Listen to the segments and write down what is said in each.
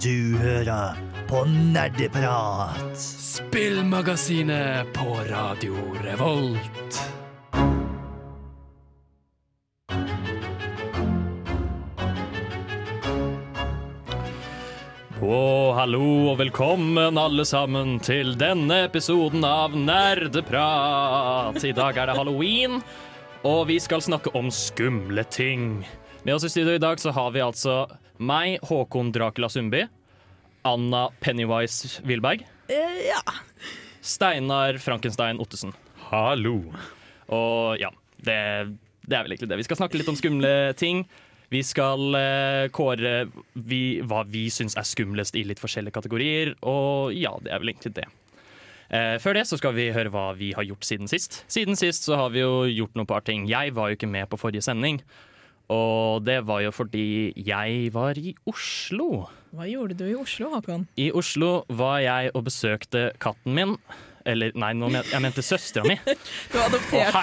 Du hører på Nerdeprat. Spillmagasinet på Radio Revolt. Og hallo og velkommen alle sammen til denne episoden av Nerdeprat. I dag er det halloween, og vi skal snakke om skumle ting. Med oss i studio i dag så har vi altså meg, Håkon Dracula Sundby. Anna Pennywise Wilberg. Eh, ja. Steinar Frankenstein Ottesen. Hallo. Og ja, det, det er vel egentlig det. Vi skal snakke litt om skumle ting. Vi skal eh, kåre vi, hva vi syns er skumlest i litt forskjellige kategorier, og ja, det er vel egentlig det. Eh, før det så skal vi høre hva vi har gjort siden sist. Siden sist så har vi jo gjort noen par ting. Jeg var jo ikke med på forrige sending, og det var jo fordi jeg var i Oslo. Hva gjorde du i Oslo, Hakan? I Oslo var jeg og besøkte katten min. Eller nei, nå men, jeg mente søstera mi. Du har adoptert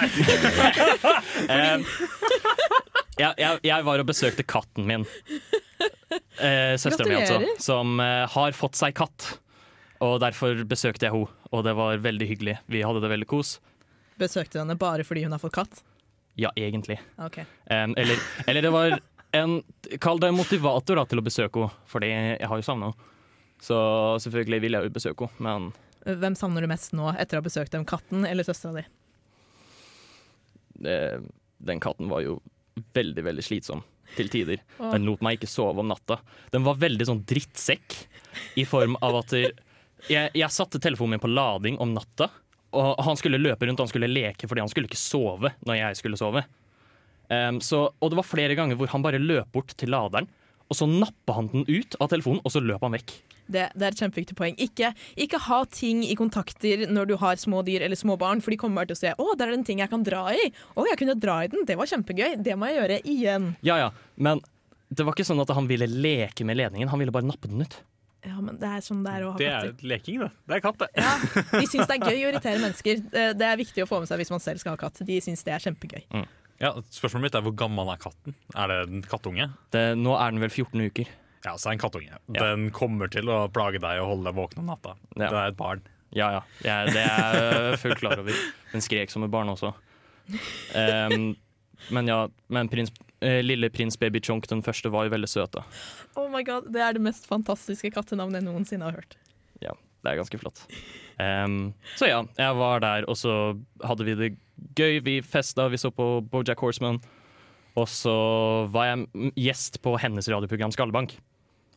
Eh, jeg, jeg, jeg var og besøkte katten min. Eh, Søstera mi, altså. Som eh, har fått seg katt. Og derfor besøkte jeg henne, og det var veldig hyggelig. Vi hadde det veldig kos. Besøkte henne bare fordi hun har fått katt? Ja, egentlig. Okay. Um, eller, eller det var en Kall det motivator da, til å besøke henne, fordi jeg har jo savna henne. Så selvfølgelig vil jeg jo besøke henne, men Hvem savner du mest nå, etter å ha besøkt dem? Katten eller søstera di? den katten var jo veldig, veldig slitsom til tider. Åh. Den lot meg ikke sove om natta. Den var veldig sånn drittsekk i form av at jeg, jeg satte telefonen min på lading om natta, og han skulle løpe rundt han skulle leke fordi han skulle ikke sove når jeg skulle sove. Um, så, og det var flere ganger hvor han bare løp bort til laderen, og så nappa han den ut av telefonen, og så løp han vekk. Det, det er et kjempeviktig poeng. Ikke, ikke ha ting i kontakter når du har små dyr eller små barn, for de kommer bare til å se 'Å, der er det en ting jeg kan dra i'. 'Å, jeg kunne dra i den. Det var kjempegøy. Det må jeg gjøre igjen'. Ja, ja, men det var ikke sånn at han ville leke med ledningen, han ville bare nappe den ut. Ja, men det er sånn det er å ha katter. Det er leking, da. Det er katt, det. Ja, de syns det er gøy å irritere mennesker. Det er viktig å få med seg hvis man selv skal ha katt. De syns det er kjempegøy. Ja, spørsmålet mitt er hvor gammel er katten? Er det en kattunge? Det, nå er den vel 14 uker. Ja, så er det en kattunge. Ja. Den kommer til å plage deg og holde deg våken om natta. Ja. Det er et barn. Ja, ja. ja det er jeg fullt klar over. Den skrek som et barn også. Um, men ja, men prins, lille prins Baby Chonk den første var jo veldig søt. da. Oh my god, Det er det mest fantastiske kattenavnet jeg noensinne har hørt. Ja, det er ganske flott. Um, så ja, jeg var der, og så hadde vi det gøy. Vi festa, vi så på Bojack Horseman. Og så var jeg gjest på hennes radioprogram Skallebank.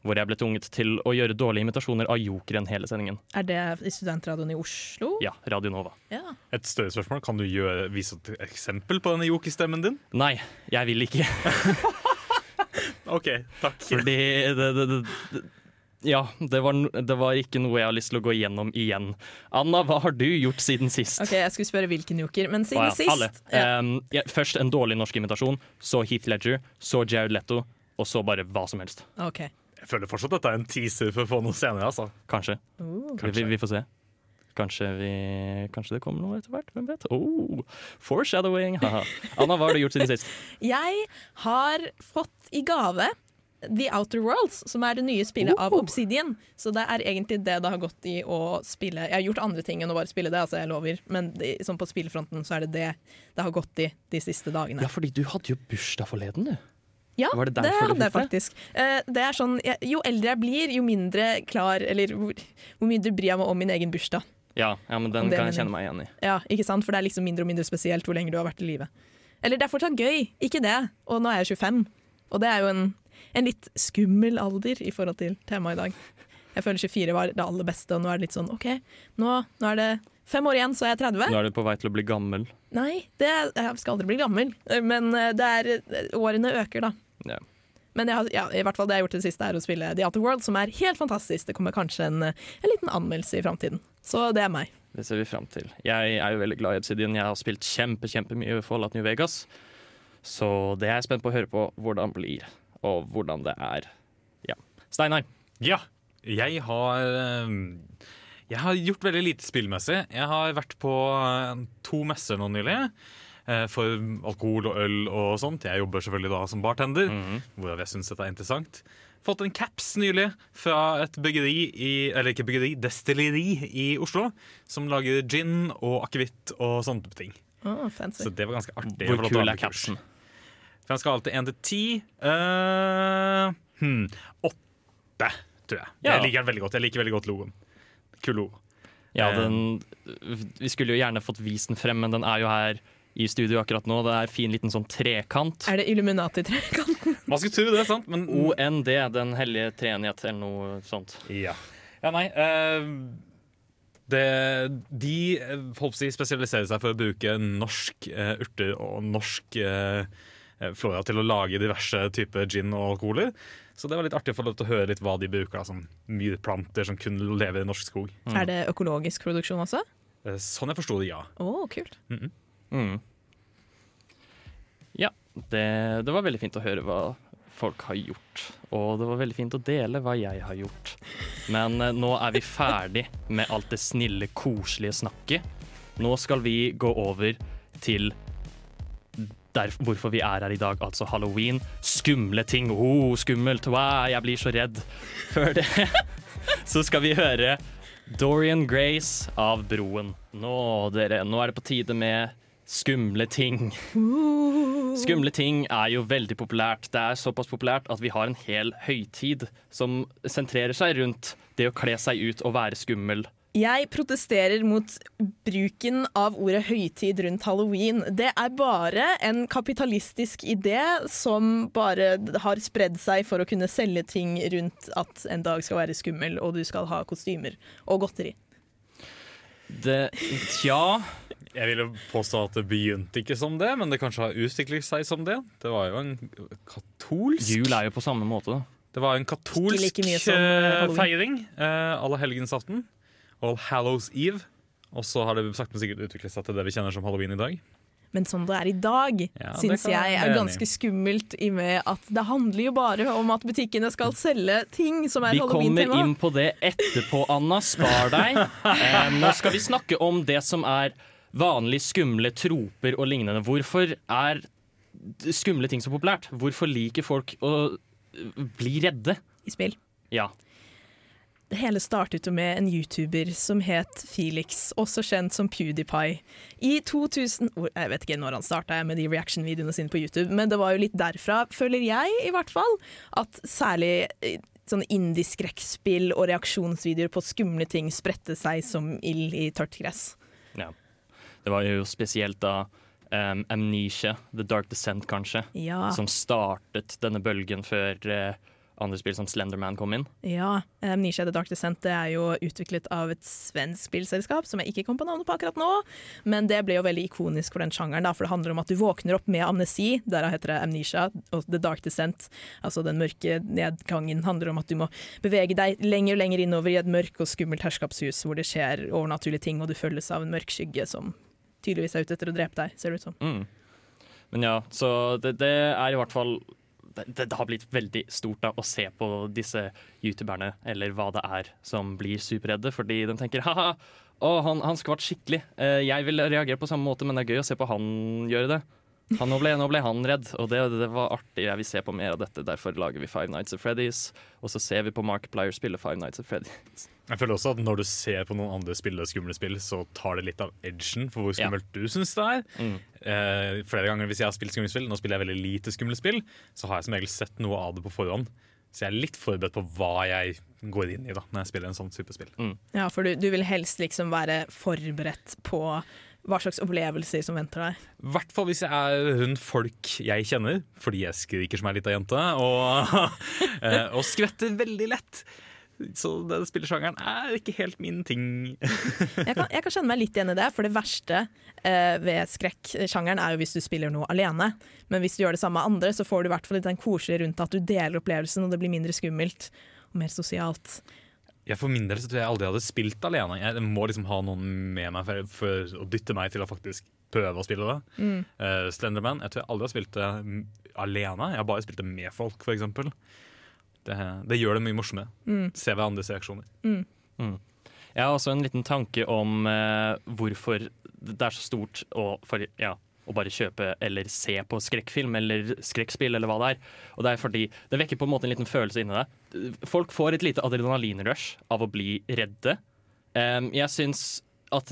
Hvor jeg ble tvunget til å gjøre dårlige imitasjoner av jokeren hele sendingen. Er det i studentradioen i Oslo? Ja, Radio Nova. Ja. Et større spørsmål, Kan du gjøre, vise et eksempel på denne jokerstemmen din? Nei, jeg vil ikke. OK, takk. Fordi det, det, det, det Ja, det var, det var ikke noe jeg har lyst til å gå igjennom igjen. Anna, hva har du gjort siden sist? Ok, Jeg skulle spørre hvilken joker, men siden siden ja, sist alle. ja. Um, ja, først en dårlig norsk invitasjon, så Heath Ledger, så Jared Letto, og så bare hva som helst. Ok. Jeg føler fortsatt at dette er en teaser for å få noe senere. altså. Kanskje. Uh. Vi, vi, vi får se. Kanskje, vi, kanskje det kommer noe etter hvert. Hvem vet? Oh, foreshadowing! haha. Anna, hva har du gjort siden sist? Jeg har fått i gave The Outer Worlds, som er det nye spillet av Oh. Obsidian. Så det er egentlig det det har gått i å spille. Jeg har gjort andre ting enn å bare spille det, altså jeg lover. Men det, sånn på spillfronten så er det det det har gått i de siste dagene. Ja, fordi du hadde jo bursdag forleden, du. Ja, Var det det, hadde jeg faktisk. Eh, det er sånn, jo eldre jeg blir, jo mindre klar Eller hvor, hvor mindre bryr jeg meg om min egen bursdag. Ja, ja, men den kan jeg kjenne meg igjen i. Ja, ikke sant? For det er liksom mindre og mindre spesielt hvor lenge du har vært i live. Eller det er fortsatt gøy, ikke det. Og nå er jeg 25. Og det er jo en, en litt skummel alder i forhold til temaet i dag. Jeg føler 24 var det aller beste, og nå er det litt sånn OK, nå, nå er det fem år igjen, så er jeg 30. Nå er du på vei til å bli gammel. Nei, det, jeg skal aldri bli gammel. Men eh, det er, årene øker, da. Ja. Men jeg har, ja, i hvert fall det jeg har gjort det siste, er å spille The Outer World, som er helt fantastisk. Det kommer kanskje en, en liten anmeldelse i framtiden. Så det er meg. Det ser vi fram til. Jeg er jo veldig glad i Obsidian. Jeg har spilt kjempe, kjempemye Fallout New Vegas. Så det er jeg spent på å høre på hvordan det blir, og hvordan det er. Ja. Steinar. Ja, jeg har eh, Jeg har gjort veldig lite spillmessig. Jeg har vært på eh, to messer nå nylig. Eh, For alkohol og øl og sånt. Jeg jobber selvfølgelig da som bartender, hvorav jeg syns dette er interessant. fått en caps nylig fra et byggeri i Eller ikke byggeri, destilleri i Oslo. Som lager gin og akevitt og sånne type ting. Oh, fancy. Så det var ganske artig. Hvor kul er capsen? For den skal alltid 1 til 10. Uh, hmm, 8, tror jeg. Ja. Jeg liker den veldig godt. Jeg liker veldig godt logoen. Kul logo. Ja, Eh. den, vi skulle jo gjerne fått vist den frem, men den er jo her i studio akkurat nå. Det er fin liten sånn trekant. Er det Illuminati-trekanten? Man skulle tro det, sant? Men OND, Den hellige treenighet, eller noe sånt. Ja. ja nei Uh det, De eh, holdt på å si, spesialiserer seg for å bruke norsk eh, urter og norsk eh, eh, flora til å lage diverse typer gin og alkoholer. Så det var litt artig å få lov til å høre litt hva de bruker. Som myrplanter som kun lever i norsk skog. Er det økologisk produksjon også? Eh, sånn jeg forsto det, ja. Oh, kult. Mm. Ja, det, det var veldig fint å høre hva folk har gjort. Og det var veldig fint å dele hva jeg har gjort. Men eh, nå er vi ferdig med alt det snille, koselige snakket. Nå skal vi gå over til der, hvorfor vi er her i dag, altså halloween. Skumle ting. Oh, skummelt. Wow, jeg blir så redd. Før det så skal vi høre Dorian Grace av Broen. Nå, dere, nå er det på tide med skumle ting. Skumle ting er jo veldig populært. Det er såpass populært at vi har en hel høytid som sentrerer seg rundt det å kle seg ut og være skummel. Jeg protesterer mot bruken av ordet høytid rundt halloween. Det er bare en kapitalistisk idé som bare har spredd seg for å kunne selge ting rundt at en dag skal være skummel, og du skal ha kostymer og godteri. Det Tja. Jeg ville påstå at det begynte ikke som det, men det kanskje har utviklet seg som det. Det var jo en katolsk Jul er jo på samme måte. Det var en katolsk som, eh, eh, feiring. Eh, Allehelgensaften. All Hallows Eve. Og så har det sakte, men sikkert utviklet seg til det vi kjenner som halloween i dag. Men som det er i dag, Ja, syns jeg er ganske skummelt i med at det handler jo bare om at butikkene skal selge ting som er halloween-tema. Vi kommer inn på det etterpå, Anna. Spar deg. Eh, nå skal vi snakke om det som er vanlig skumle troper og lignende. Hvorfor er skumle ting så populært? Hvorfor liker folk å bli redde? i spill. Ja. Det hele startet jo med en YouTuber som het Felix, også kjent som PewDiePie. I 2000 oh, Jeg vet ikke når han starta med de reaction-videoene sine på YouTube, men det var jo litt derfra, føler jeg i hvert fall, at særlig eh, sånne indie-skrekkspill og reaksjonsvideoer på skumle ting spredte seg som ild i tørt gress. Det var jo spesielt da um, Amnesia, The Dark Descent kanskje, Ja, som startet denne bølgen før uh, andre spill som Slenderman kom inn. ja. Amnesia The Dark Descent det er jo utviklet av et svensk spillselskap som jeg ikke kom på navnet på akkurat nå, men det ble jo veldig ikonisk for den sjangeren, da, for det handler om at du våkner opp med amnesi, derav heter det Amnesia, og The Dark Descent, altså den mørke nedgangen, handler om at du må bevege deg lenger og lenger innover i et mørkt og skummelt herskapshus hvor det skjer overnaturlige ting, og du følges av en mørk skygge som tydeligvis er ute etter å drepe deg, ser det ut som. Mm. Men ja, så det, det er i hvert fall det, det har blitt veldig stort da, å se på disse youtuberne, eller hva det er, som blir superredde, fordi de tenker ha-ha, han, han skvatt skikkelig. Eh, jeg vil reagere på samme måte, men det er gøy å se på han gjøre det. Han, nå, ble, nå ble han redd, og det, det var artig. Jeg vil se på mer av dette. Derfor lager vi Five Nights at Freddy's, og så ser vi på Markiplier spille Five Nights at Freddy's. Jeg føler også at Når du ser på noen andre spille skumle spill, så tar det litt av edgen for hvor Ja. skummelt du syns det er. Mm. Eh, flere ganger hvis jeg har spilt skumle spill, nå spiller jeg veldig lite skumle spill, så har jeg som regel sett noe av det på forhånd. Så jeg er litt forberedt på hva jeg går inn i da når jeg spiller en sånn type spill. Ja, for du, du vil helst liksom være forberedt på hva slags opplevelser som venter deg. I hvert fall hvis jeg er rundt folk jeg kjenner, fordi jeg skriker som ei lita jente, og, eh, og skvetter veldig lett. Så den spillersjangeren er ikke helt min ting. Jeg kan, jeg kan kjenne meg litt igjen i det, for det verste eh, ved skrekksjangeren er jo hvis du spiller noe alene. Men hvis du gjør det samme med andre, så får du i hvert fall litt den koselige rundt at du deler opplevelsen, og det blir mindre skummelt og mer sosialt. Jeg For min del så tror jeg aldri jeg hadde spilt alene. Jeg må liksom ha noen med meg for, for å dytte meg til å faktisk prøve å spille det. Mm. Uh, Slenderman jeg tror jeg aldri har spilt det mm, alene. Jeg har bare spilt det med folk, f.eks. Det, det gjør det mye morsommere. Mm. Se hverandres reaksjoner. Jeg har også en liten tanke om uh, hvorfor det er så stort og for, ja, å bare kjøpe eller se på skrekkfilm eller skrekkspill eller hva det er. Og det er fordi det vekker på en måte en liten følelse inni deg. Folk får et lite adrenalinrush av å bli redde. Jeg syns at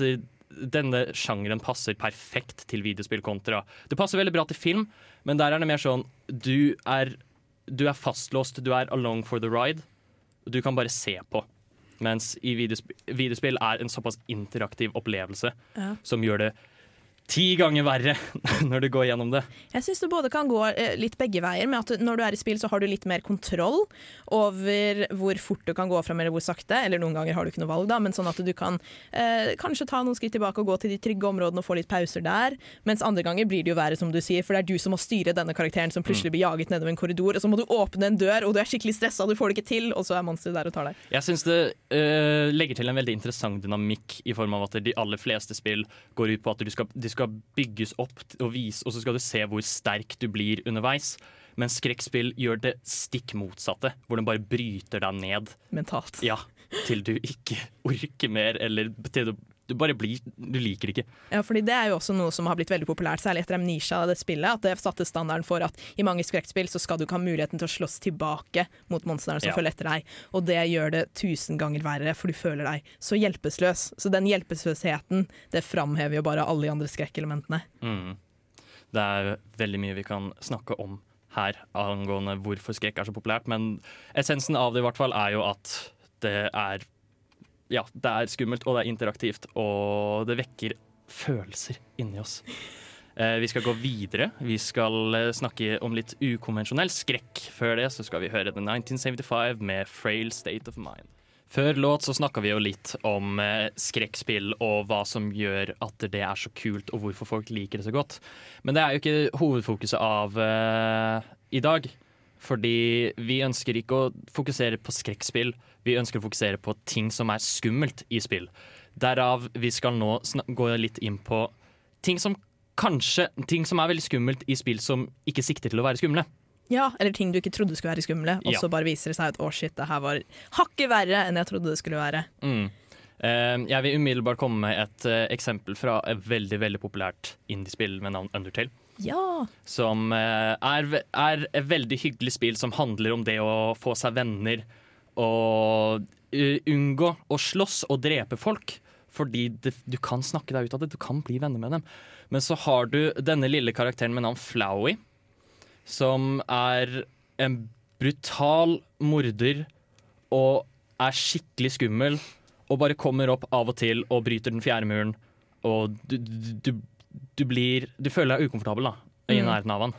denne sjangeren passer perfekt til videospill kontra Det passer veldig bra til film, men der er det mer sånn du er, du er fastlåst, du er along for the ride. Du kan bare se på. Mens i videospill, videospill er en såpass interaktiv opplevelse Ja. som gjør det ti ganger verre når du går gjennom det. Jeg syns det både kan gå eh, litt begge veier, med at når du er i spill så har du litt mer kontroll over hvor fort du kan gå fram eller hvor sakte, eller noen ganger har du ikke noe valg, da, men sånn at du kan eh, kanskje ta noen skritt tilbake og gå til de trygge områdene og få litt pauser der, mens andre ganger blir det jo verre, som du sier, for det er du som må styre denne karakteren som plutselig blir jaget nedover en korridor, og så må du åpne en dør, og du er skikkelig stressa, du får det ikke til, og så er monsteret der og tar deg. Jeg syns det øh, legger til en veldig interessant dynamikk i form av at de aller fleste spill går ut på at du skal, du skal bygges opp og vise, og så skal du se hvor sterk du blir underveis. Men skrekkspill gjør det stikk motsatte, hvor den bare bryter deg ned Mentalt. ja, til du ikke orker mer, eller til du, du bare blir Du liker ikke. Ja, fordi Det er jo også noe som har blitt veldig populært, særlig etter Amnesia, det spillet. At det satte standarden for at i mange skrekkspill så skal du ikke ha muligheten til å slåss tilbake mot monstrene som Ja. følger etter deg. Og det gjør det tusen ganger verre, for du føler deg så hjelpeløs. Så den hjelpeløsheten, det framhever jo bare alle de andre skrekkelementene. Mm. Det er veldig mye vi kan snakke om her angående hvorfor skrekk er så populært, men essensen av det i hvert fall er jo at det er Ja, det er skummelt, og det er interaktivt, og det vekker følelser inni oss. Eh, vi skal gå videre. Vi skal eh, snakke om litt ukonvensjonell skrekk. Før det så skal vi høre The 1975 med Frail State of Mind. Før låt så snakka vi jo litt om eh, skrekkspill og hva som gjør at det er så kult, og hvorfor folk liker det så godt. Men det er jo ikke hovedfokuset av uh, i dag. Fordi vi ønsker ikke å fokusere på skrekkspill, vi ønsker å fokusere på ting som er skummelt i spill. Derav vi skal nå gå litt inn på ting som kanskje Ting som er veldig skummelt i spill som ikke sikter til å være skumle. Ja, eller ting du ikke trodde skulle være skumle, og Ja. så bare viser det seg at å shit, det her var hakket verre enn jeg trodde det skulle være. Mm. Eh, jeg vil umiddelbart komme med et eh, eksempel fra et veldig veldig populært indiespill med navn Undertale. Ja. Som eh, er, er et veldig hyggelig spill som handler om det å få seg venner og eh, unngå å slåss og drepe folk. Fordi det, du kan snakke deg ut av det, du kan bli venner med dem. Men så har du denne lille karakteren med navn Flowey, som er en brutal morder og er skikkelig skummel. Og bare kommer opp av og til og bryter den fjerde muren. Og du, du, du, du blir Du føler deg ukomfortabel da i Mm. nærheten av han.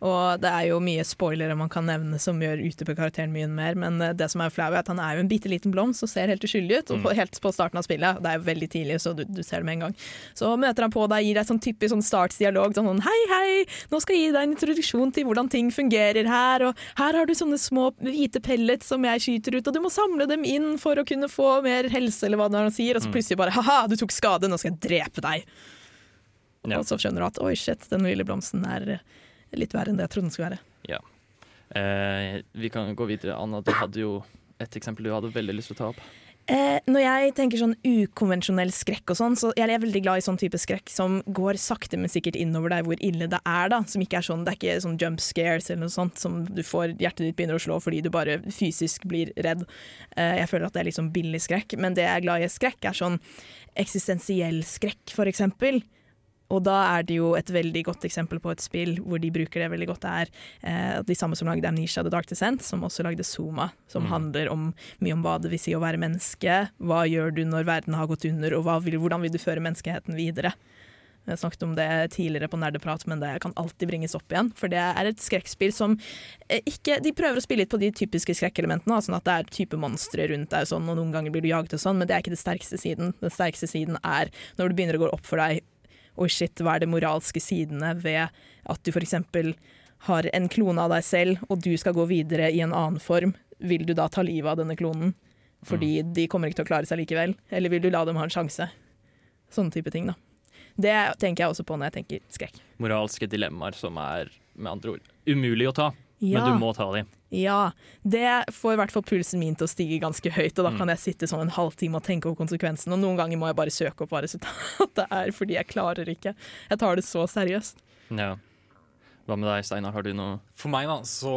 Og det er jo mye spoilere man kan nevne som gjør ute på karakteren mye mer, men eh, det som er flau, er at han er jo en bitte liten blomst og ser helt uskyldig ut. Og på- helt på starten av spillet, det er jo veldig tidlig, så du, du ser det med en gang. Så møter han på deg, gir deg sånn typisk sånn startsdialog, sånn sånn hei, hei, nå skal jeg gi deg en introduksjon til hvordan ting fungerer her, og her har du sånne små hvite pellets som jeg skyter ut, og du må samle dem inn for å kunne få mer helse, eller hva det er han sier, og så plutselig bare haha, du tok skade, nå skal jeg drepe deg. Ja. Og så skjønner du at oi shit, den lille blomsten er litt verre enn det jeg trodde den skulle være. Eh, vi kan gå videre. Anna, du hadde jo et eksempel du hadde veldig lyst til å ta opp. Eh, når jeg tenker sånn ukonvensjonell skrekk og sånn, så jeg er veldig glad i sånn type skrekk som går sakte, men sikkert innover deg hvor ille det er, da. Som ikke er sånn, det er ikke sånn jump scares eller noe sånt som du får hjertet ditt begynner å slå fordi du bare fysisk blir redd. Eh, jeg føler at det er liksom billig skrekk, men det jeg er glad i skrekk, er sånn eksistensiell skrekk, for eksempel. Og da er det jo et veldig godt eksempel på et spill hvor de bruker det veldig godt. Det er eh, de samme som lagde Amnesia The Dark Descent, som også lagde Zuma. Som handler om, mye om hva det vil si å være menneske. Hva gjør du når verden har gått under, og hva vil, hvordan vil du føre menneskeheten videre? Jeg snakket om det tidligere på Nerdeprat, men det kan alltid bringes opp igjen. For det er et skrekkspill som eh, ikke De prøver å spille litt på de typiske skrekkelementene, sånn at det er type monstre rundt deg, og sånn, og noen ganger blir du jaget og sånn, men det er ikke det sterkeste siden. Den sterkeste siden er når det begynner å gå opp for deg Oi, shit, hva er de moralske sidene ved at du f.eks. har en klone av deg selv, og du skal gå videre i en annen form? Vil du da ta livet av denne klonen? Fordi de kommer ikke til å klare seg likevel? Eller vil du la dem ha en sjanse? Sånne type ting, da. Det tenker jeg også på når jeg tenker skrekk. Moralske dilemmaer som er med andre ord umulig å ta, Ja. men du må ta dem. Ja, det får i hvert fall pulsen min til å stige ganske høyt, og da kan jeg sitte sånn en halvtime og tenke over konsekvensen, og noen ganger må jeg bare søke opp hva resultatet er, fordi jeg klarer ikke. Jeg tar det så seriøst. Ja. Hva med deg, Steinar? Har du noe For meg, da, så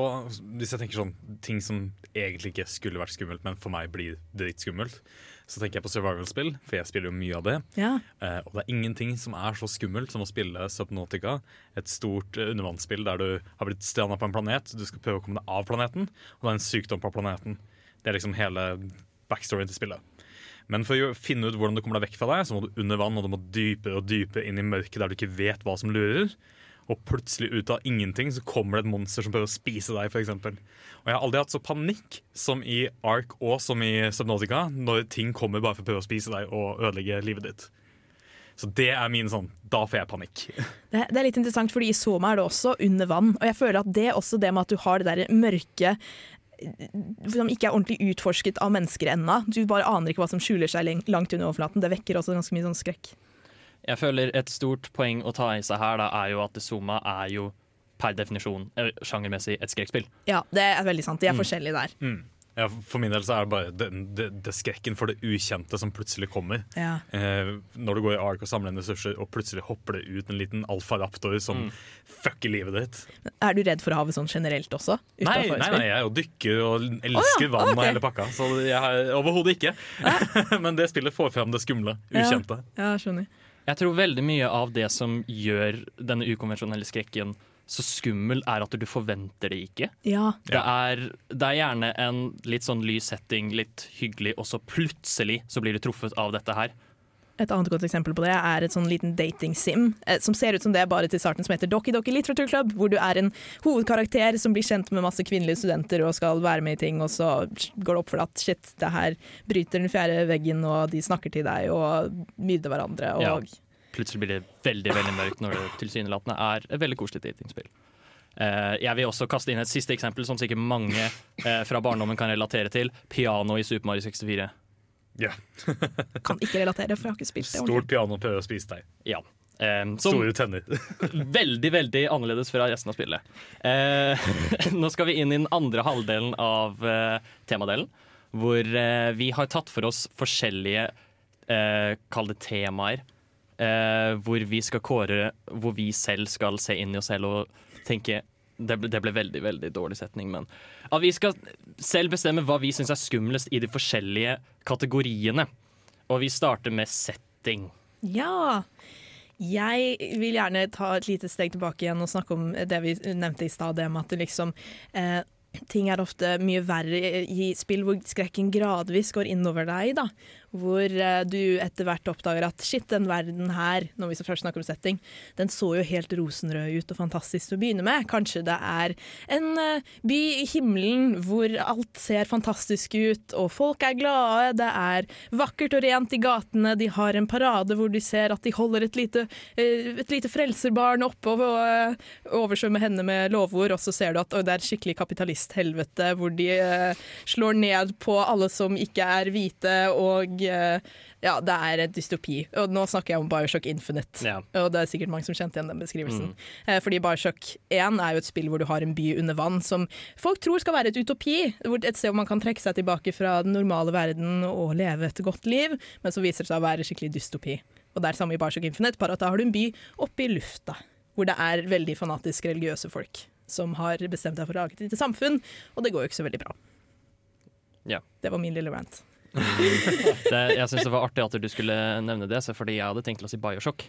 hvis jeg tenker sånn ting som egentlig ikke skulle vært skummelt, men for meg blir dritskummelt, så tenker jeg på survival-spill, for jeg spiller jo mye av det. Ja. Eh, og det er ingenting som er så skummelt som å spille Subnautica, et stort eh, undervannsspill der du har blitt stranda på en planet, du skal prøve å komme deg av planeten, og det er en sykdom på planeten. Det er liksom hele backstoryen til spillet. Men for å finne ut hvordan du kommer deg vekk fra deg, så må du under vann, og du må dypere og dypere inn i mørket der du ikke vet hva som lurer. Og plutselig ut av ingenting så kommer det et monster som prøver å spise deg, f.eks. Og jeg har aldri hatt så panikk som i Ark og som i Subnautica når ting kommer bare for å prøve å spise deg og ødelegge livet ditt. Så det er min sånn Da får jeg panikk. Det, det er litt interessant, fordi i Soma er det også under vann. Og jeg føler at det er også det med at du har det der mørke som ikke er ordentlig utforsket av mennesker ennå. Du bare aner ikke hva som skjuler seg langt under overflaten. Det vekker også ganske mye sånn skrekk. Jeg føler et stort poeng å ta i seg her da, er jo at Zuma er jo per definisjon eh, sjangermessig et skrekkspill. Ja, det er veldig sant. De er forskjellige der. Mm. Ja, for min del så er det bare det, det, det skrekken for det ukjente som plutselig kommer. Ja. Eh, når du går i Ark og samler inn ressurser, og plutselig hopper det ut en liten alfaraptor som fucker livet ditt. Er du redd for havet sånn generelt også? Nei, nei, nei, jeg er jo dykker og elsker oh, ja, vann og hele pakka. Så jeg har overhodet ikke. Men det spillet får fram det skumle, Ja. ukjente. Ja, skjønner. Jeg tror veldig mye av det som gjør denne ukonvensjonelle skrekken så skummel, er at du forventer det ikke. Ja. Det er, det er gjerne en litt sånn lys setting, litt hyggelig, og så plutselig så blir du truffet av dette her. Et annet godt eksempel på det er et sånn liten dating-sim eh, som ser ut som det bare til starten, som heter Doki Doki Literature Club, hvor du er en hovedkarakter som blir kjent med masse kvinnelige studenter og skal være med i ting, og så går det opp for deg at shit, det her bryter den fjerde veggen, og de snakker til deg og myrder hverandre. Og Ja. Plutselig blir det veldig veldig mørkt når det tilsynelatende er et veldig koselig datingspill. Eh, jeg vil også kaste inn et siste eksempel som sikkert mange eh, fra barndommen kan relatere til. Piano i Super Mario 64. Ja. kan ikke relatere, for jeg har ikke spilt det. ordentlig. Stort piano prøver å spise deg. Ja. Eh, som Store tenner. veldig, veldig annerledes fra resten av spillet. Eh, nå skal vi inn i den andre halvdelen av eh, temadelen, hvor eh, vi har tatt for oss forskjellige eh, Kall det temaer. Eh, hvor vi skal kåre Hvor vi selv skal se inn i oss selv og tenke det ble, det ble veldig veldig dårlig setning, men at vi skal selv bestemme hva vi syns er skumlest i de forskjellige kategoriene. Og vi starter med setting. Ja. Jeg vil gjerne ta et lite steg tilbake igjen og snakke om det vi nevnte i stad, det med at liksom eh, Ting er ofte mye verre i spill hvor skrekken gradvis går innover deg. da. Hvor eh, du etter hvert oppdager at shit, den verden her, når vi så først snakker om setting, den så jo helt rosenrød ut og fantastisk til å begynne med. Kanskje det er en eh, by i himmelen hvor alt ser fantastisk ut, og folk er glade, det er vakkert og rent i gatene, de har en parade hvor du ser at de holder et lite, eh, et lite frelserbarn oppe og oversvømmer henne med lovord, og så ser du at det er skikkelig kapitalisthelvete hvor de slår ned på alle som ikke er hvite, og ja, det er et dystopi. Og nå snakker jeg om Bioshock Infinite, Ja. og det er sikkert mange som kjente igjen den beskrivelsen. Mm. fordi Bioshock 1 er jo et spill hvor du har en by under vann som folk tror skal være et utopi. Et sted hvor man kan trekke seg tilbake fra den normale verden og leve et godt liv, men så viser seg å være skikkelig dystopi. Og det er samme i Bioshock Infinite, bare at da har du en by oppe i lufta, hvor det er veldig fanatisk religiøse folk som har bestemt seg for å lage et lite samfunn, og det går jo ikke så veldig bra. Ja. Det var min lille rant. Det, jeg syns det var artig at du skulle nevne det, fordi jeg hadde tenkt til å si Bioshock.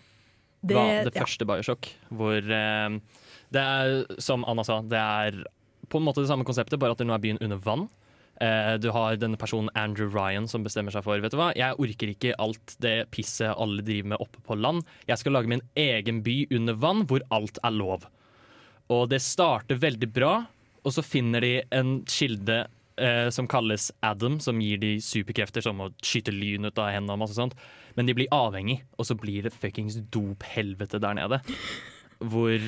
Det, var det ja. første Bioshock, hvor eh, det er, som Anna sa, det er på en måte det samme konseptet, bare at det nå er byen under vann. Eh, du har denne personen Andrew Ryan som bestemmer seg for Vet du hva, jeg orker ikke alt det pisset alle driver med oppe på land. Jeg skal lage min egen by under vann hvor alt er lov. Og det starter veldig bra, og så finner de en kilde eh, som kalles Adam, som gir de superkrefter som å skyte lyn ut av hendene og masse sånt. Men de blir avhengig, og så blir det fuckings dophelvete der nede. Hvor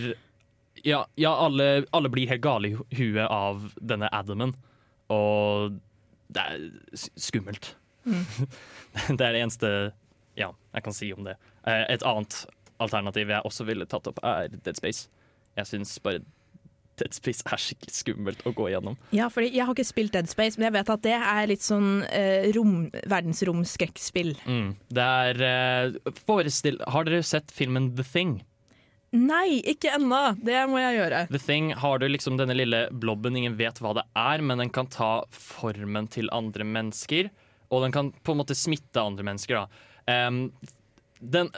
Ja, ja alle, alle blir helt gale i huet av denne Adamen. Og det er skummelt. skummelt. det er det eneste ja, jeg kan si om det. Eh, Et annet alternativ jeg også ville tatt opp, er Dead Space. Jeg syns bare Dead Space er skikkelig skummelt å gå gjennom. Ja, fordi jeg har ikke spilt Dead Space, men jeg vet at det er litt sånn eh, rom, verdensromskrekkspill. Mm. Det er eh, forestill Har dere sett filmen The Thing? Nei, ikke ennå! Det må jeg gjøre. The Thing har du liksom denne lille blobben, ingen vet hva det er, men den kan ta formen til andre mennesker. Og den kan på en måte smitte andre mennesker. Da. Um, den,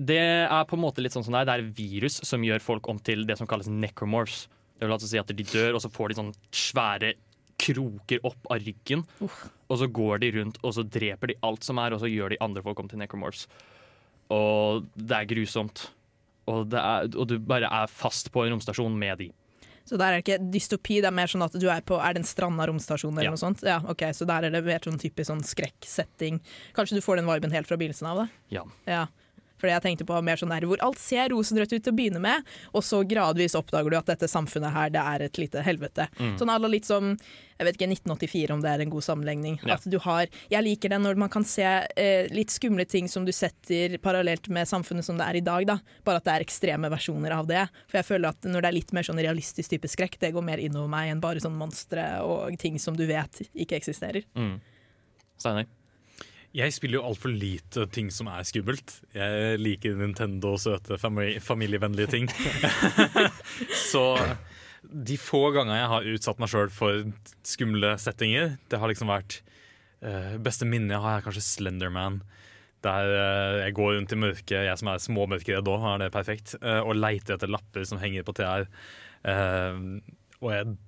det er på en måte litt sånn som det er. Det er virus som gjør folk om til det som kalles necromorphs. Det vil altså si at de dør, og så får de sånne svære kroker opp av ryggen. Og så går de rundt og så dreper de alt som er, og så gjør de andre folk om til necromorphs. Og det er grusomt. Og, det er, og du bare er fast på en romstasjon med de. Så der er det ikke dystopi, det er mer sånn at du er på Er det en stranda romstasjon eller Ja. noe sånt? Ja, ok, Så der er det mer sånn typisk sånn skrekksetting. Kanskje du får den viben helt fra begynnelsen av det? Ja. Ja. Fordi jeg tenkte på mer sånn der hvor alt ser rosenrødt ut til å begynne med, og så gradvis oppdager du at dette samfunnet her, det er et lite helvete. Mm. Sånn alle litt som jeg vet ikke, 1984 om det er en god sammenligning. Ja. At du har, jeg liker det når man kan se eh, litt skumle ting som du setter parallelt med samfunnet som det er i dag, da. Bare at det er ekstreme versjoner av det. For jeg føler at når det er litt mer sånn realistisk type skrekk, det går mer innover meg enn bare sånn monstre og ting som du vet ikke eksisterer. Mm. Steinar? Jeg spiller jo altfor lite ting som er skummelt. Jeg liker Nintendo og søte familievennlige ting. Så de få ganger jeg har utsatt meg sjøl for skumle settinger, det har liksom vært uh, Beste minne jeg har, er kanskje Slenderman. Der uh, jeg går rundt i mørket, jeg som er småmørkeredd da, er det perfekt, uh, og leiter etter lapper som henger på trær. Uh, og jeg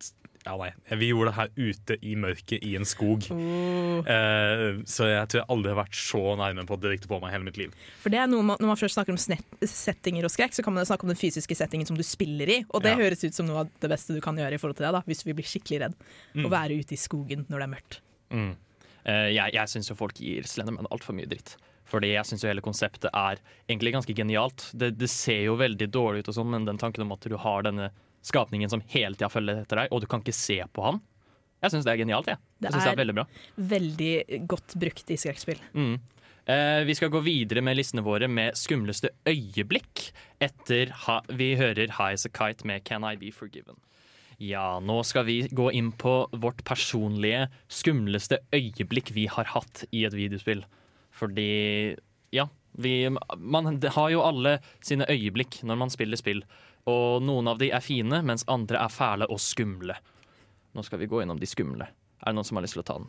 Ja, nei. Vi gjorde det her ute i mørket i en skog. Eh, så jeg tror jeg aldri har vært så nærme på å direkte på meg hele mitt liv. For det er noe man, Når man først snakker om settinger og skrekk, så kan man snakke om den fysiske settingen som du spiller i. Og det Ja. høres ut som noe av det beste du kan gjøre i forhold til det, da, hvis du vil bli skikkelig redd. Å være ute i skogen når det er mørkt. Mm. Eh, jeg jeg syns jo folk gir Slenderman altfor mye dritt. Fordi jeg syns hele konseptet er egentlig ganske genialt. Det, det ser jo veldig dårlig ut, og sånn, men den tanken om at du har denne skapningen som hele tida følger etter deg, og du kan ikke se på han. Jeg syns det er genialt. Ja. Det synes det er- er veldig bra. Veldig godt brukt i skrekkspill. Mm. Eh, vi skal gå videre med listene våre med skumleste øyeblikk etter ha, vi hører High as a Kite med Can I Be Forgiven. Ja, nå skal vi gå inn på vårt personlige skumleste øyeblikk vi har hatt i et videospill. Fordi, ja vi, Man har jo alle sine øyeblikk når man spiller spill. Og noen av de er fine, mens andre er fæle og skumle. Nå skal vi gå innom de skumle. Er det noen som har lyst til å ta den?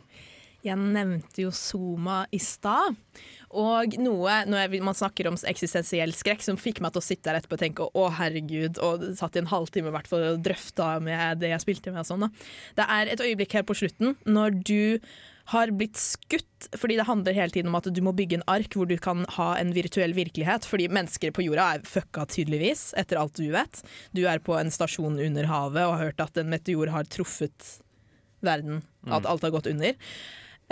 Jeg nevnte jo Zuma i stad. Og noe når man snakker om eksistensiell skrekk, som fikk meg til å sitte der etterpå og tenke å herregud, og satt i en halvtime i hvert fall og drøfta med det jeg spilte med. og sånn da. Det er et øyeblikk her på slutten når du har blitt skutt, fordi det handler hele tiden om at du må bygge en ark hvor du kan ha en virtuell virkelighet, fordi mennesker på jorda er fucka tydeligvis, etter alt du vet. Du er på en stasjon under havet og har hørt at en meteor har truffet verden, at alt har gått under.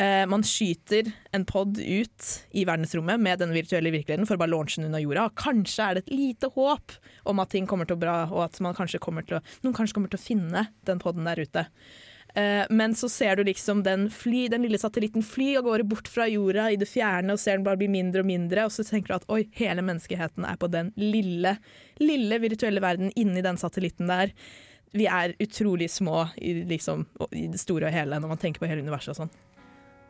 Eh, man skyter en pod ut i verdensrommet med den virtuelle virkeligheten for å bare launche den unna jorda. Og kanskje er det et lite håp om at ting kommer til å bra, og at man kanskje kommer til å, noen kanskje kommer til å finne den poden der ute. Eh, men så ser du liksom den, fly, den lille satellitten fly av gårde bort fra jorda i det fjerne, og ser den bare bli mindre og mindre, og så tenker du at oi, hele menneskeheten er på den lille, lille virtuelle verden inni den satellitten der. Vi er utrolig små i, liksom, i det store og hele når man tenker på hele universet og sånn.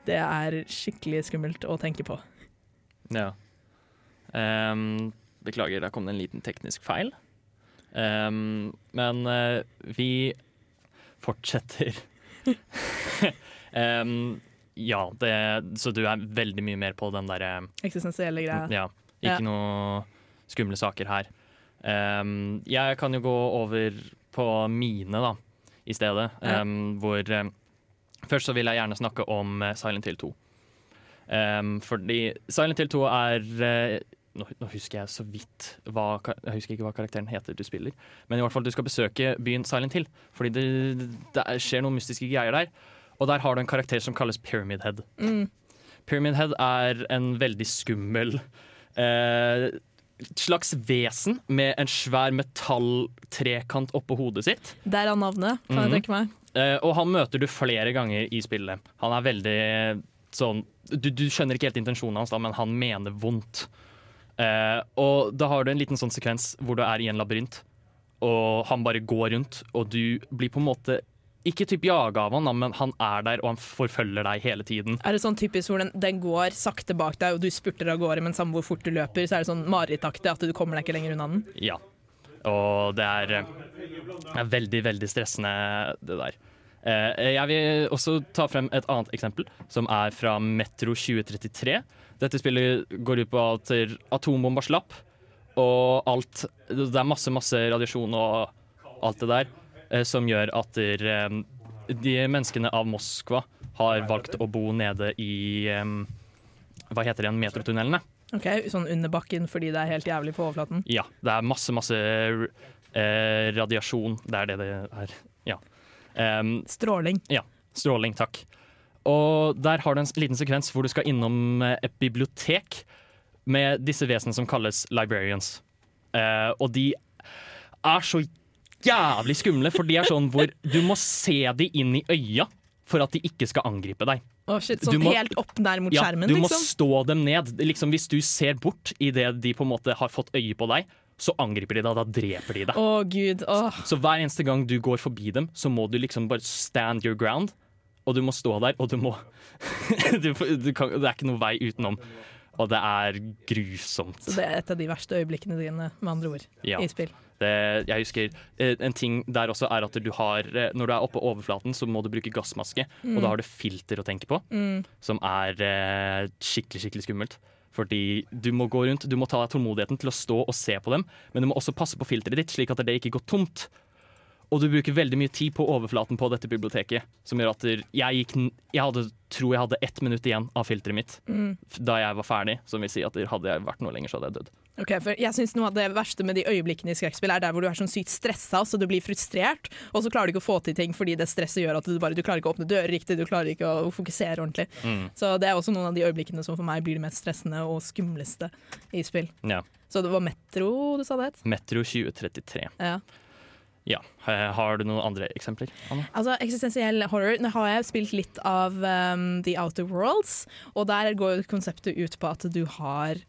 Det er skikkelig skummelt å tenke på. Ja. Um, beklager, der kom det en liten teknisk feil. Um, men uh, vi fortsetter. um, ja, det, så du er veldig mye mer på den derre Eksistensielle greia. Ja, ikke Ja. noe skumle saker her. Um, jeg kan jo gå over på mine, da, i stedet. Ja. Hvor eh, Først så vil jeg gjerne snakke om eh, Silent Hill 2. Ehm, fordi Silent Hill 2 er eh, nå, husker jeg så vidt hva, Jeg husker ikke hva karakteren heter du spiller. Men i hvert fall du skal besøke byen Silent Hill, fordi det, det er- skjer noen mystiske greier der. Og der har du en karakter som kalles Pyramid Head. Mm. Pyramid Head er en veldig skummel eh, slags vesen med en svær metalltrekant oppå hodet sitt. Der er navnet, kan Mhm. jeg tenke meg. Eh, og han møter du flere ganger i spillet. Han er veldig sånn Du, du skjønner ikke helt intensjonen hans, da, men han mener vondt. Eh, og da har du en liten sånn sekvens hvor du er i en labyrint. og han bare går rundt, og du blir på en måte ikke typ jaga av han, men han er der, og han forfølger deg hele tiden. Er det sånn typisk hvor den, den går sakte bak deg, og du spurter av gårde, men samme hvor fort du løper, så er det sånn marerittaktig at du kommer deg ikke lenger unna den? Ja. Og det er, eh, er veldig, veldig stressende, det der. Eh, Jeg vil også ta frem et annet eksempel, som er fra Metro 2033. Dette spillet går ut på at atombomba slapp, og alt Det er masse, masse radiasjon og alt det der, eh, som gjør at eh, de menneskene av Moskva har valgt å bo nede i eh, Hva heter det igjen? Metrotunnelene. Ok, Sånn under bakken fordi det er helt jævlig på overflaten? Ja, det er masse, masse radiasjon. Det er det det er. Ja. Um, Stråling. ja. Stråling, takk. Og der har du en liten sekvens hvor du skal innom eh, et bibliotek med disse vesenene som kalles librarians. Uh, og de er så jævlig skumle, for de er sånn hvor du må se de inn i øya for at de ikke skal angripe deg. Oh shit, Sånn må- helt opp der mot Ja, skjermen, du må liksom? stå dem ned. Liksom, hvis du ser bort idet de på en måte har fått øye på deg, så angriper de deg, da dreper de deg. Oh, gud, åh. Så hver eneste gang du går forbi dem, så må du liksom bare stand your ground. Og du må stå der, og du må du, du kan, Det er ikke noe vei utenom. Og det er grusomt. Så det er et av de verste øyeblikkene dine, med andre ord, Ja. i spill. Det, jeg husker eh, En ting der også er at du har eh, Når du er oppe på overflaten, så må du bruke gassmaske. Og da har du filter å tenke på, som er eh, skikkelig, skikkelig skummelt. Fordi du må gå rundt, du må ta deg tålmodigheten til å stå og se på dem, men du må også passe på filteret ditt, slik at det ikke går tomt. Og du bruker veldig mye tid på overflaten på dette biblioteket. Som gjør at jeg gikk Jeg hadde, tror jeg hadde ett minutt igjen av filteret mitt mm. da jeg var ferdig. Som vil si at hadde jeg vært noe lenger, så hadde jeg dødd. Ok, for jeg synes Noe av det verste med de øyeblikkene i skrekkspill er der hvor du er sånn sykt stressa, så du blir frustrert, og så klarer du ikke å få til ting fordi det stresset gjør at du bare du klarer ikke å åpne dører riktig, du klarer ikke å fokusere ordentlig. Så det er også noen av de øyeblikkene som for meg blir de mest stressende og skumleste i spill. Ja. Så det var Metro du sa det het? Metro 2033. Ja. Ja. Har du noen andre eksempler? Anna? Altså, Eksistensiell horror Nå har jeg spilt litt av um, The Outer Worlds, og der går konseptet ut på at du har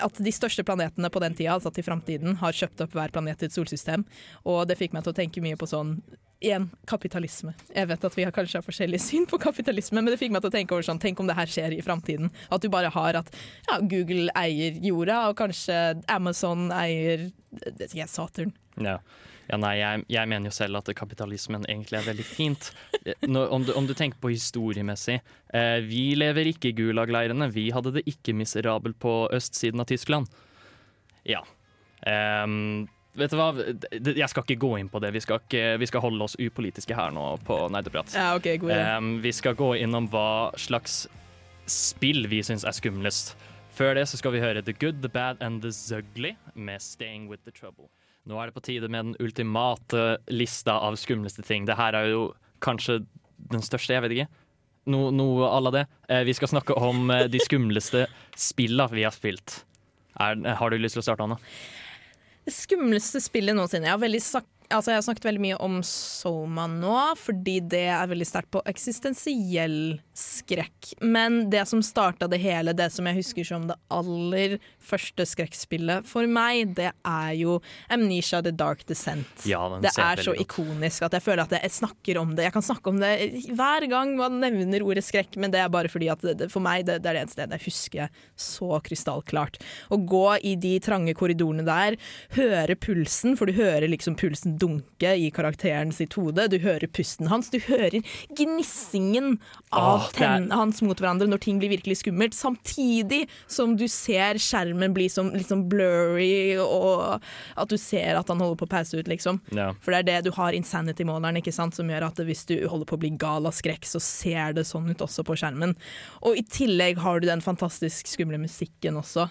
at de største planetene på den tida, altså til framtiden, har kjøpt opp hver planet i et solsystem. Og det fikk meg til å tenke mye på sånn Igjen, kapitalisme. Jeg vet at vi har kanskje har forskjellig syn på kapitalisme, men det fikk meg til å tenke over sånn Tenk om det her skjer i framtiden. At du bare har at ja, Google eier jorda, og kanskje Amazon eier det jeg, Saturn. Ja. Ja, nei, jeg, jeg mener jo selv at kapitalismen egentlig er veldig fint. Eh, Nå, om, du, om du tenker på historiemessig. Eh, vi lever ikke i Gulag-leirene. Vi hadde det ikke miserabelt på østsiden av Tyskland. Ja. Um, vet du hva, jeg skal ikke gå inn på det. Vi skal, ikke, vi skal holde oss upolitiske her nå på Nerdeprat. Ja, ok, god idé. um, vi skal gå innom hva slags spill vi syns er skumlest. Før det så skal vi høre The Good, The Bad and The Zugly med Staying With The Trouble. Nå er det på tide med den ultimate lista av skumleste ting. Det her er jo kanskje den største, jeg vet ikke. No, noe à la det. Eh, vi skal snakke om eh, de skumleste spilla vi har spilt. Er, har du lyst til å starte, Anna? Det skumleste spillet noensinne. Jeg har, veldig sak altså jeg har snakket veldig mye om Soma nå, fordi det er veldig sterkt på eksistensiell skrekk. Men det som starta det hele, det som jeg husker som det aller første skrekkspillet for meg, det er jo Amnesia The Dark Descent. Ja, det er så ikonisk at jeg føler at jeg snakker om det. Jeg kan snakke om det hver gang man nevner ordet skrekk, men det er bare fordi at det, for meg det, det er det eneste jeg husker så krystallklart. Å gå i de trange korridorene der, høre pulsen, for du hører liksom pulsen dunke i karakteren sitt hode. Du hører pusten hans, du hører gnissingen av oh, tennene hans mot hverandre når ting blir virkelig skummelt, samtidig som du ser skjermen bli som litt sånn blurry, og at du ser at han holder på å pause ut, liksom. Ja. For det er det du har insanity-måleren, ikke sant, som gjør at hvis du holder på å bli gal av skrekk, så ser det sånn ut også på skjermen. Og i tillegg har du den fantastisk skumle musikken også.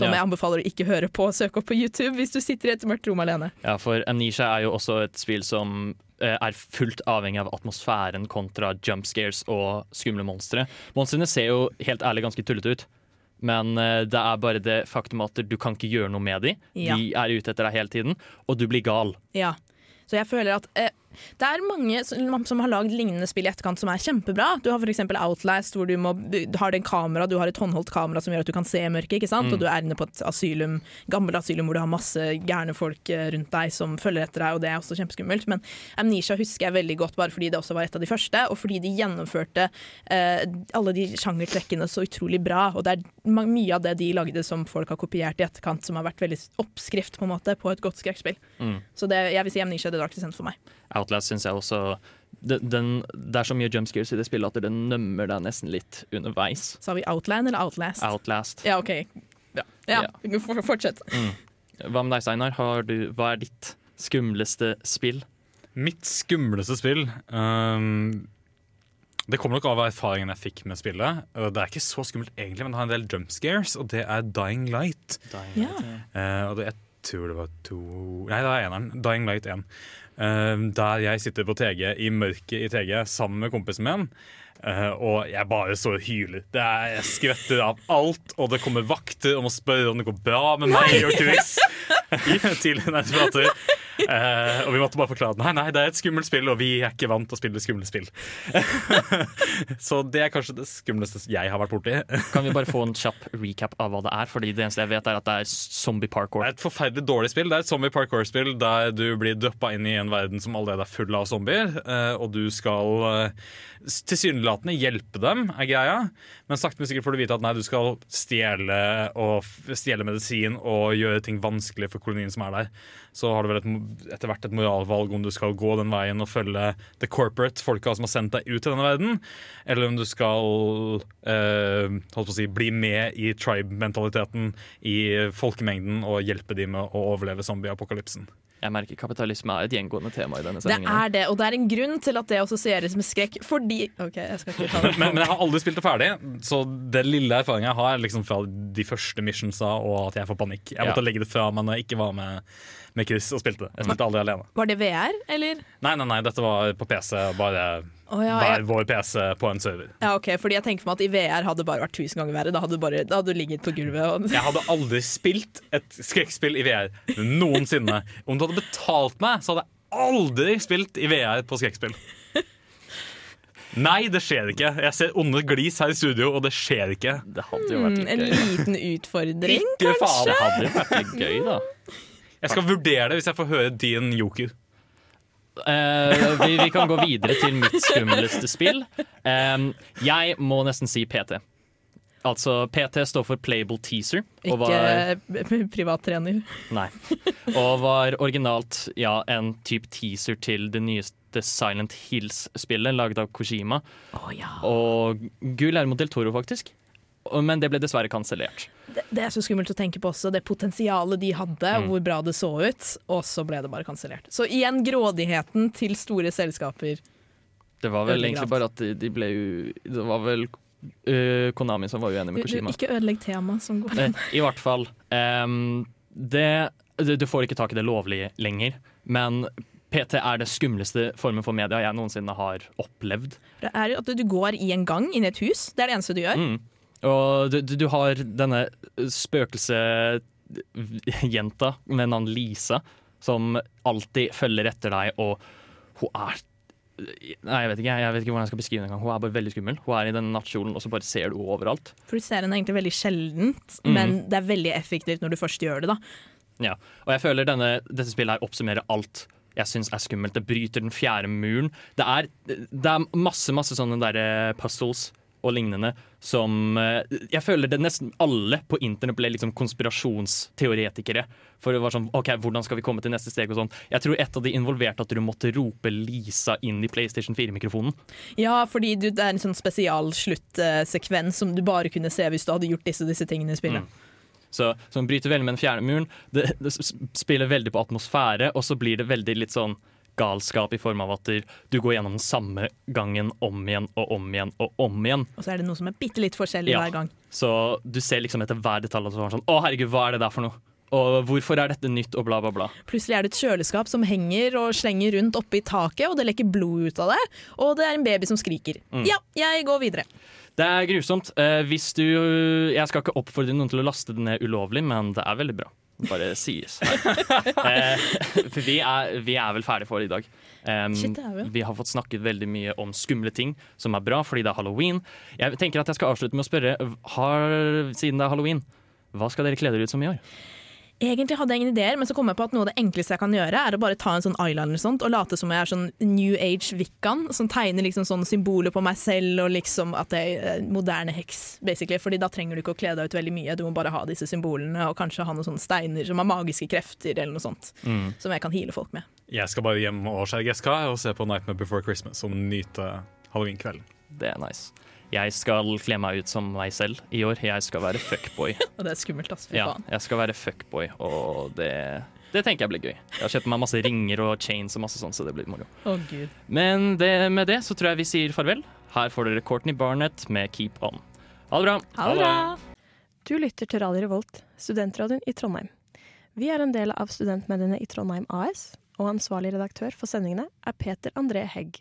Som jeg anbefaler å ikke høre på og søke opp på YouTube hvis du sitter i et mørkt rom alene. Ja, for Amnesia er jo også et spill som eh, er fullt avhengig av atmosfæren kontra jump scares og skumle monstre. Monstrene ser jo helt ærlig ganske tullete ut, men eh, det er bare det faktum at du kan ikke gjøre noe med dem. Ja. De er ute etter deg hele tiden, og du blir gal. Ja. Så jeg føler at eh, Det er mange som, har lagd lignende spill i etterkant som er kjempebra. Du har f.eks. Outlast, hvor du, må, du har den kamera, du har et håndholdt kamera som gjør at du kan se mørket. ikke sant? Og du er inne på et asylum, gammelt asylum hvor du har masse gærne folk eh, rundt deg som følger etter deg, og det er også kjempeskummelt. Men Amnesia husker jeg veldig godt bare fordi det også var et av de første, og fordi de gjennomførte eh, alle de sjangertrekkene så utrolig bra. Og det er mye av det de lagde som folk har kopiert i etterkant, som har vært veldig oppskrift på en måte på et godt skrekkspill. Mm. Så det, jeg vil si Amnesia The Dark Descent for meg. Outlast syns jeg også den, den, Det er så mye jump scares i det spillet at den nømmer deg nesten litt underveis. Sa vi Outland eller Outlast? Outlast. Ja, OK. Ja, Ja. ja. Fortsett. Hva med deg, Steinar? Har du- Hva er ditt skumleste spill? Mitt skumleste spill um, Det kommer nok av erfaringen jeg fikk med spillet. Det er ikke så skummelt egentlig, men det har en del jump scares, og det er Dying Light. Ja. uh, og det, jeg tror det var to Nei, det er eneren. Dying Light 1. Eh, der jeg sitter på TG i mørket i TG sammen med kompisen min. Uh, og jeg bare så hyler. Det er, jeg skvetter av alt, og det kommer vakter og må spørre om det går bra med meg og Chris. til en. Eh, og vi måtte bare forklare at nei, nei, det er et skummelt spill, og vi er ikke vant til å spille skumle spill. så det er kanskje det skumleste jeg har vært borti. Kan vi bare få en kjapp recap av hva det er? Fordi det eneste jeg vet, er at det er zombie parkour. Det er et forferdelig dårlig spill. Det er et zombie parkour-spill der du blir duppa inn i en verden som allerede er full av zombier, eh, og du skal eh, tilsynelatende hjelpe dem, er greia. Men sakte, men sikkert får du vite at nei, du skal stjele, og stjele medisin og gjøre ting vanskelig for kolonien som er der. Så har du vel et, etter hvert et moralvalg om du skal gå den veien og følge the corporate, folka som har sendt deg ut til denne verden, eller om du skal eh, holdt på å si, bli med i tribe-mentaliteten i folkemengden og hjelpe dem med å overleve zombie-apokalypsen. Jeg merker kapitalisme er et gjengående tema i denne sendingen. Det er det, og det er en grunn til at det assosieres med skrekk, fordi OK, jeg skal ikke ta det. Men, men jeg har aldri spilt det ferdig, så det lille erfaringen jeg har, er liksom fra de første missionsa og at jeg får panikk. Jeg måtte Ja. legge det fra meg når jeg ikke var med, med Chris og spilte det. Jeg spilte aldri alene. Var det VR, eller? Nei, nei, nei, dette var på PC. Bare oh, ja, hver jeg, vår PC på en server. ja, ok, fordi jeg tenker for meg at i VR hadde det bare vært tusen ganger verre. Da hadde du, bare, da hadde du ligget på gulvet. Og, Jeg hadde aldri spilt et skrekkspill i VR noensinne. Om du hadde betalt meg, så hadde jeg aldri spilt i VR på skrekkspill. Nei, det skjer ikke. Jeg ser onde glis her i studio, og det skjer ikke. Det hadde jo vært en litt gøy. liten utfordring, Ikke faen. Det hadde jo vært litt gøy, da. Jeg skal vurdere det hvis jeg får høre din joker. Uh, vi, vi kan gå videre til mitt skumleste spill. Em, jeg må nesten si PT. Altså, PT står for Playable Teaser. Og var, Ikke privattrener. nei, og var originalt ja, en type teaser til det nyeste Silent Hills-spillet, laget av Kojima. Oh, ja. Og Guillermo del Toro, faktisk. Men det ble dessverre kansellert. Det, det er så skummelt å tenke på også, det potensialet de hadde, Mm. hvor bra det så ut, og så ble det bare kansellert. Så igjen grådigheten til store selskaper. Det var vel egentlig bare at de, de ble jo Det var vel uh, Konami som var uenig med Kojima. Ikke ødelegg temaet som går Eh, I hvert fall. Um, det, du du får ikke tak i det lovlige lenger, men PT er det skumleste formen for media jeg noensinne har opplevd. Det er jo at du går i en gang inn i et hus, det er det eneste du gjør. Mm. Og du, du har denne spøkelsejenta med navn Lisa, som alltid følger etter deg, og hun er Nei, jeg vet ikke, jeg vet ikke hvordan jeg skal beskrive det engang. Hun er bare veldig skummel. Hun er i den nattkjolen, og så bare ser du henne overalt. For du ser henne egentlig veldig sjeldent, Mm. men det er veldig effektivt når du først gjør det. da. Ja, og jeg føler denne, dette spillet her oppsummerer alt jeg syns er skummelt. Det bryter den fjerde muren. Det er, det er masse masse sånne der eh, puzzles og lignende som eh, Jeg føler det nesten alle på internett ble liksom konspirasjonsteoretikere. For det var sånn OK, hvordan skal vi komme til neste steg og sånn. Jeg tror et av de involverte at du måtte rope Lisa inn i PlayStation 4-mikrofonen. Ja, fordi du, det er en sånn spesialsluttsekvens som du bare kunne se hvis du hadde gjort disse, disse tingene i spillet. Mm. Så, som bryter veldig med den fjerne muren. Det, det spiller veldig på atmosfære, og så blir det veldig litt sånn galskap i form av at du- går gjennom den samme gangen om igjen og om igjen og om igjen. Og så er det noe som er bitte litt forskjellig Ja. hver gang. Så du ser liksom etter hver detalj er sånn Å, herregud, hva er det der for noe? Og hvorfor er dette nytt, og bla, bla, bla. Plutselig er det et kjøleskap som henger og slenger rundt oppe i taket, og det lekker blod ut av det, og det er en baby som skriker. Mm. Ja, jeg går videre. Det er grusomt. Eh, hvis du Jeg skal ikke oppfordre noen til å laste det ned ulovlig, men det er veldig bra. Bare sies. eh, for vi er, vi er vel ferdige for i dag. Um, Shit, vi. vi har fått snakket veldig mye om skumle ting, som er bra fordi det er halloween. Jeg tenker at jeg skal avslutte med å spørre, har, siden det er halloween, hva skal dere kle dere ut som i år? Egentlig hadde jeg ingen ideer, men så kom jeg på at noe av det enkleste jeg kan gjøre, er å bare ta en sånn eyeliner og sånt, og late som jeg er sånn new Age-vikkan, som tegner liksom sånne symboler på meg selv, og liksom at jeg er moderne heks, basically. Fordi da trenger du ikke å kle deg ut veldig mye, du må bare ha disse symbolene, og kanskje ha noen sånne steiner som har magiske krefter, eller noe sånt, som jeg kan heale folk med. Jeg skal bare hjem og skjære gresskar og se på Nightmare Before Christmas og nyte halloweenkvelden. Det er nice. Jeg skal kle meg ut som meg selv i år. Jeg skal være fuckboy. Og det er skummelt, ass. Fy Ja, faen. jeg skal være fuckboy, og det, det tenker jeg blir gøy. Jeg har kjøpt meg masse ringer og chains og masse sånt, så det blir moro. Å, gud. Men det, med det så tror jeg vi sier farvel. Her får dere Courtney Barnett med Keep On. Ha det bra. Ha det bra! Du lytter til Radio Revolt, studentradioen i Trondheim. Vi er en del av studentmediene i Trondheim AS, og ansvarlig redaktør for sendingene er Peter André Hegg.